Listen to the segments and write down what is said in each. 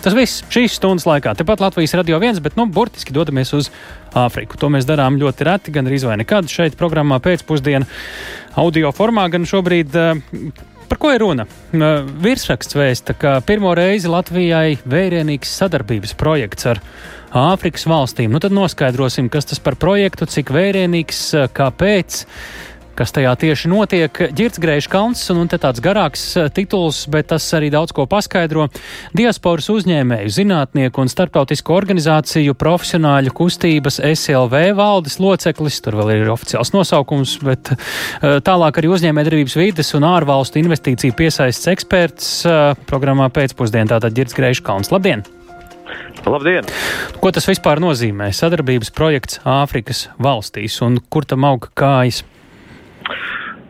Tas viss šīs stundas laikā. Tepat Latvijas radio viens, bet nu, burtiski dodamies uz Āfriku. To mēs darām ļoti reti, gan arī nekad šeit programmā pēcpusdienā audio formā, gan šobrīd. Par ko ir runa? Virsraksts vēsta, ka pirmo reizi Latvijai vērienīgs sadarbības projekts ar Āfrikas valstīm. Nu tad noskaidrosim, kas tas par projektu, cik vērienīgs, kāpēc kas tajā tieši notiek. Girts Grēšs Kalns, un, un te tāds garāks eh, tituls, bet tas arī daudz ko paskaidro. Diasporas uzņēmēju, zinātnieku un starptautisko organizāciju profesionāļu kustības SLV valdes loceklis, tur vēl ir oficiāls nosaukums, bet eh, tālāk arī uzņēmējdarbības vides un ārvalstu investīciju piesaists eksperts eh, programmā pēcpusdienā. Tātad Girts Grēšs Kalns. Labdien! Labdien! Ko tas vispār nozīmē? Sadarbības projekts Āfrikas valstīs un kur tam aug kājas?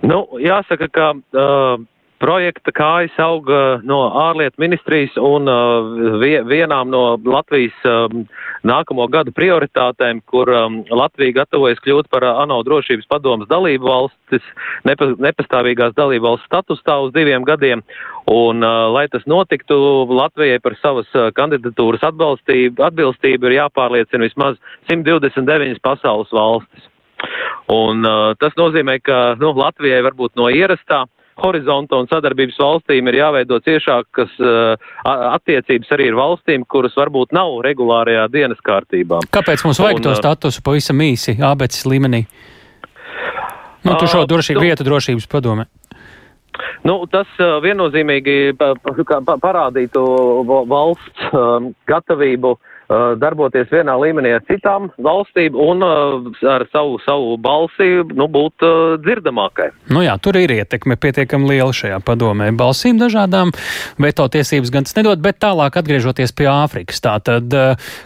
Nu, jāsaka, ka uh, projekta kājas auga no ārlietu ministrijas un uh, vienām no Latvijas um, nākamo gadu prioritātēm, kur um, Latvija gatavojas kļūt par uh, ANO drošības padomas dalību valstis, nepa, nepastāvīgās dalību valsts statusā uz diviem gadiem. Un, uh, lai tas notiktu, Latvijai par savas uh, kandidatūras atbilstību ir jāpārliecina vismaz 129 pasaules valstis. Un uh, tas nozīmē, ka nu, Latvijai varbūt no ierastā horizonta un sadarbības valstīm ir jāveido ciešākas uh, attiecības arī ar valstīm, kuras varbūt nav regulārajā dienas kārtībā. Kāpēc mums vajag un, to uh, statusu pavisam īsi ABCs līmenī? Nu, tu šo uh, drošību, vietu drošības padomē. Nu, tas uh, viennozīmīgi pa, pa, parādītu valsts um, gatavību Uh, darboties vienā līmenī ar citām valstīm un ar savu, savu balsi nu, būt dzirdamākai. Nu jā, tur ir ietekme pietiekami liela šajā padomē. Balsīm dažādām veto tiesības gan tas nedod, bet tālāk atgriežoties pie Āfrikas. Tātad,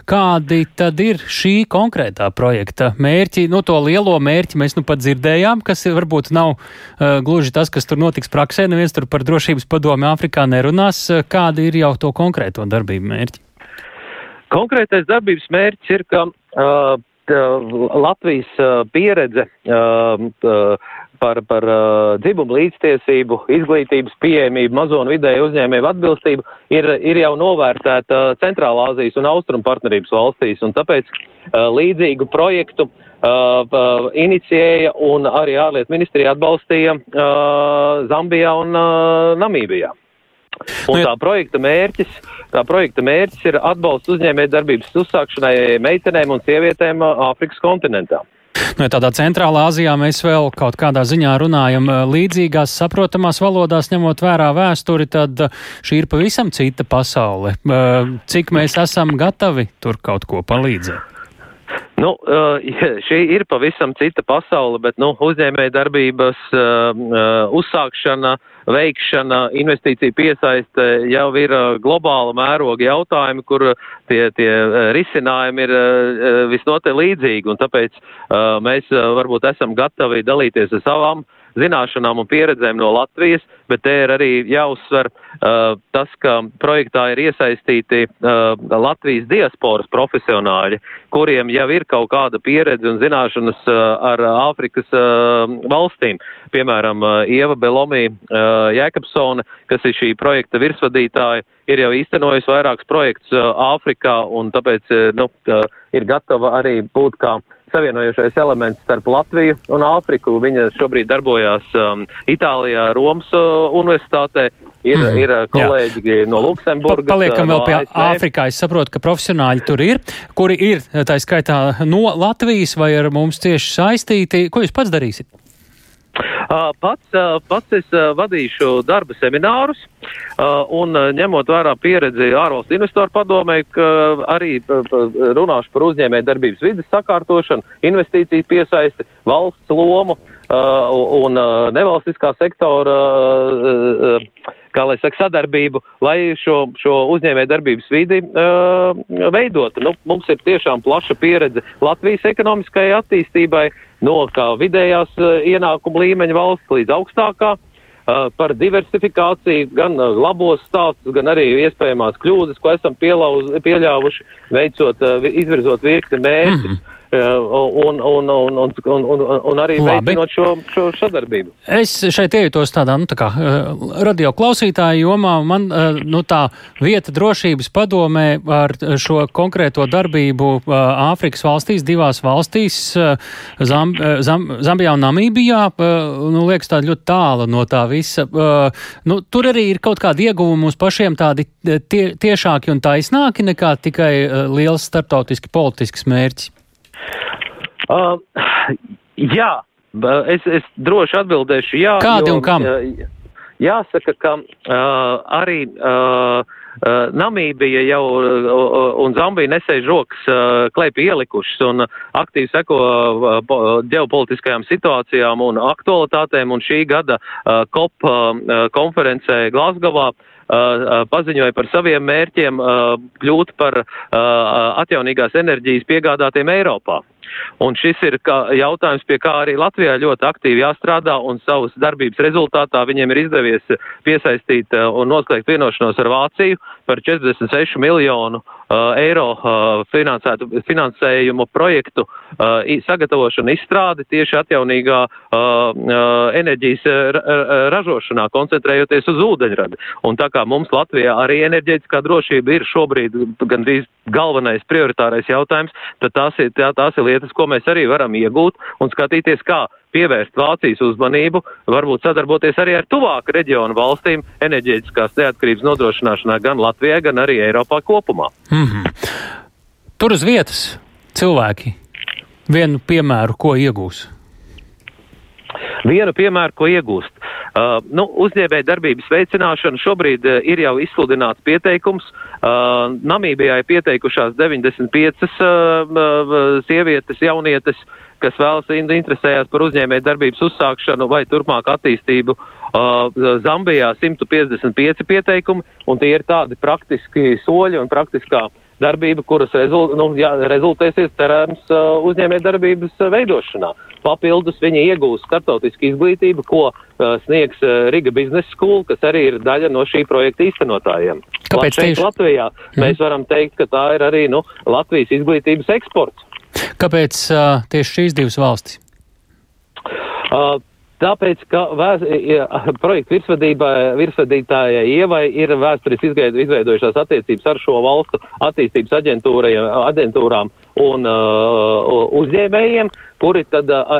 kādi tad ir šī konkrētā projekta mērķi? Nu, to lielo mērķi mēs nu pat dzirdējām, kas varbūt nav uh, gluži tas, kas tur notiks praksē. Neviens tur par drošības padomi Āfrikā nerunās. Kādi ir jau to konkrēto darbību mērķi? Konkrētais darbības mērķis ir, ka uh, Latvijas pieredze par, par dzimumu līdztiesību, izglītības pieejamību, mazo un vidēju uzņēmēju atbilstību ir, ir jau novērtēta Centrālā Azijas un Austrum partnerības valstīs, un tāpēc līdzīgu projektu inicijēja un arī ārlietu ministrija atbalstīja Zambijā un Namībijā. Un nu, tā projekta mērķis, tā projekta mērķis ir atbalsts uzņēmē darbības uzsākšanai meitenēm un sievietēm Āfrikas kontinentā. Nu, ja tādā centrālā Azijā mēs vēl kaut kādā ziņā runājam līdzīgās, saprotamās valodās, ņemot vērā vēsturi, tad šī ir pavisam cita pasaule. Cik mēs esam gatavi tur kaut ko palīdzēt? Nu, šī ir pavisam cita pasaule, bet nu, uzņēmēja darbības uzsākšana uh, veikšana, investīcija piesaiste jau ir uh, globāla mēroga jautājumi, kur tie, tie uh, risinājumi ir uh, visnotaļ līdzīgi, un tāpēc mēs varbūt esam gatavi dalīties ar savām zināšanām un pieredzēm no Latvijas, bet te ir arī jāuzsver uh, tas, ka projektā ir iesaistīti uh, Latvijas diasporas profesionāļi, kuriem jau ir kaut kāda pieredze un zināšanas uh, ar Āfrikas uh, valstīm. Piemēram, uh, Ieva Belomī uh, Jēkabsone, kas ir šī projekta virsvadītāja, ir jau īstenojusi vairākus projektus uh, Āfrikā un tāpēc uh, nu, uh, ir gatava arī būt kā uh, savienojošais elements starp Latviju un Āfriku. Viņa šobrīd darbojās um, Itālijā, Romas uh, universitātē. Ir, mm, ir uh, kolēģi jā. no Luksemburgas. Pa, paliekam vēl no pie ASV. Āfrikā. Es saprotu, ka profesionāļi tur ir, kuri ir tā skaitā no Latvijas vai ar mums cieši saistīti. Ko jūs pats darīsiet? Pats, pats es vadīšu darba seminārus un ņemot vērā pieredzi ārvalstu investoru padomē, arī runāšu par uzņēmē darbības vidas sakārtošanu, investīciju piesaisti, valsts lomu un nevalstiskā sektora kā lai saka, sadarbību, lai šo, šo uzņēmē darbības vidi uh, veidotu. Nu, mums ir tiešām plaša pieredze Latvijas ekonomiskajai attīstībai, no kā vidējās uh, ienākuma līmeņa valsts līdz augstākā. Uh, par diversifikāciju, gan uh, labos stāstus, gan arī iespējamās kļūdas, ko esam pielauz, pieļāvuši, veicot, uh, izvirzot virkni mērķus. Mm -hmm. Un, un, un, un, un, un arī veicinot šo, šo sadarbību. Es šeit iejūtos tādā, nu, tā kā radio klausītāja jomā, man, nu, tā vieta drošības padomē ar šo konkrēto darbību Āfrikas valstīs, divās valstīs, Zam, Zam, Zambijā un Namībijā, nu, liekas tā ļoti tāla no tā visa. Nu, tur arī ir kaut kādi ieguvumi mums pašiem tādi tie, tiešāki un taisnāki nekā tikai liels startautiski politisks mērķis. Uh, jā, es, es droši atbildēšu jā. Kādi jo, un kam? Jāsaka, ka uh, arī uh, uh, Namībija jau uh, un Zambija nesēž rokas uh, klēpī ielikušas un aktīvi seko ģeopolitiskajām situācijām un aktualitātēm un šī gada COP konferencē Glasgowā paziņoja par saviem mērķiem kļūt par atjaunīgās enerģijas piegādātiem Eiropā. Un šis ir jautājums, pie kā arī Latvijā ļoti aktīvi jāstrādā, un savas darbības rezultātā viņiem ir izdevies piesaistīt uh, un noslēgt vienošanos ar Vāciju par 46 miljonu uh, eiro uh, finansējumu projektu sagatavošanu izstrādi tieši atjaunīgā enerģijas ražošanā, koncentrējoties uz ūdeņradi. Un tā kā mums Latvijā arī enerģētiskā drošība ir šobrīd gandrīz galvenais prioritārais jautājums, tad tās ir, tā, tās ir lietas, ko mēs arī varam iegūt un skatīties, kā pievērst Vācijas uzmanību, varbūt sadarboties arī ar tuvāku reģionu valstīm enerģētiskās neatkarības nodrošināšanā gan Latvijā, gan arī Eiropā kopumā. Mm -hmm. Tur uz vietas cilvēki vienu piemēru, ko iegūs. Vienu piemēru, ko iegūst. Uh, nu, uzņēmēja darbības veicināšana šobrīd uh, ir jau izsludināts pieteikums. Uh, Namībijā ir pieteikušās 95 uh, uh, sievietes, jaunietes, kas vēlas interesējās par uzņēmēja darbības uzsākšanu vai turpmāk attīstību. Uh, Zambijā 155 pieteikumi, un tie ir tādi praktiski soļi un praktiskā darbība, kuras rezult, nu, jā, rezultēsies, cerams, uh, uzņēmē darbības veidošanā. Papildus viņi iegūs startautisku izglītību, ko uh, sniegs uh, Riga Business School, kas arī ir daļa no šī projekta īstenotājiem. Kāpēc tieši Latvijā mm. mēs varam teikt, ka tā ir arī nu, Latvijas izglītības eksports. Kāpēc uh, tieši šīs divas valstis? Uh, Tāpēc, ka vēs, projekta virsvadītājai Ievai ir vēsturiski izveidojušās attiecības ar šo valstu attīstības aģentūrām un uh, uzņēmējiem, kuri tad uh,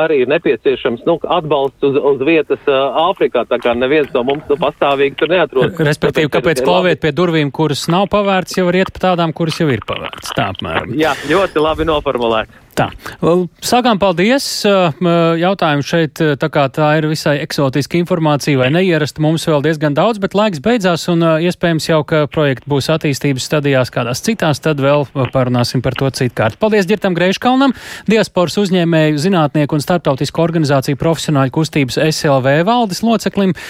arī ir nepieciešams nu, atbalsts uz, uz vietas uh, Āfrikā, tā kā neviens no mums nu, pastāvīgi tur neatrodas. Respektīvi, kāpēc klauvēt pie durvīm, kuras nav pavērts, jau var iet pa tādām, kuras jau ir pavērts. Tā apmēram. Jā, ļoti labi noformulēts. Tā. Sākām paldies. Jautājumu šeit, tā kā tā ir visai eksotiska informācija vai neierasta, mums vēl diezgan daudz, bet laiks beidzās un iespējams jau, ka projekti būs attīstības stadijās kādās citās, tad vēl parunāsim par to citkārt. Paldies Girtam Greiškalnam, diasporas uzņēmēju, zinātnieku un starptautisku organizāciju profesionāļu kustības SLV valdes loceklim,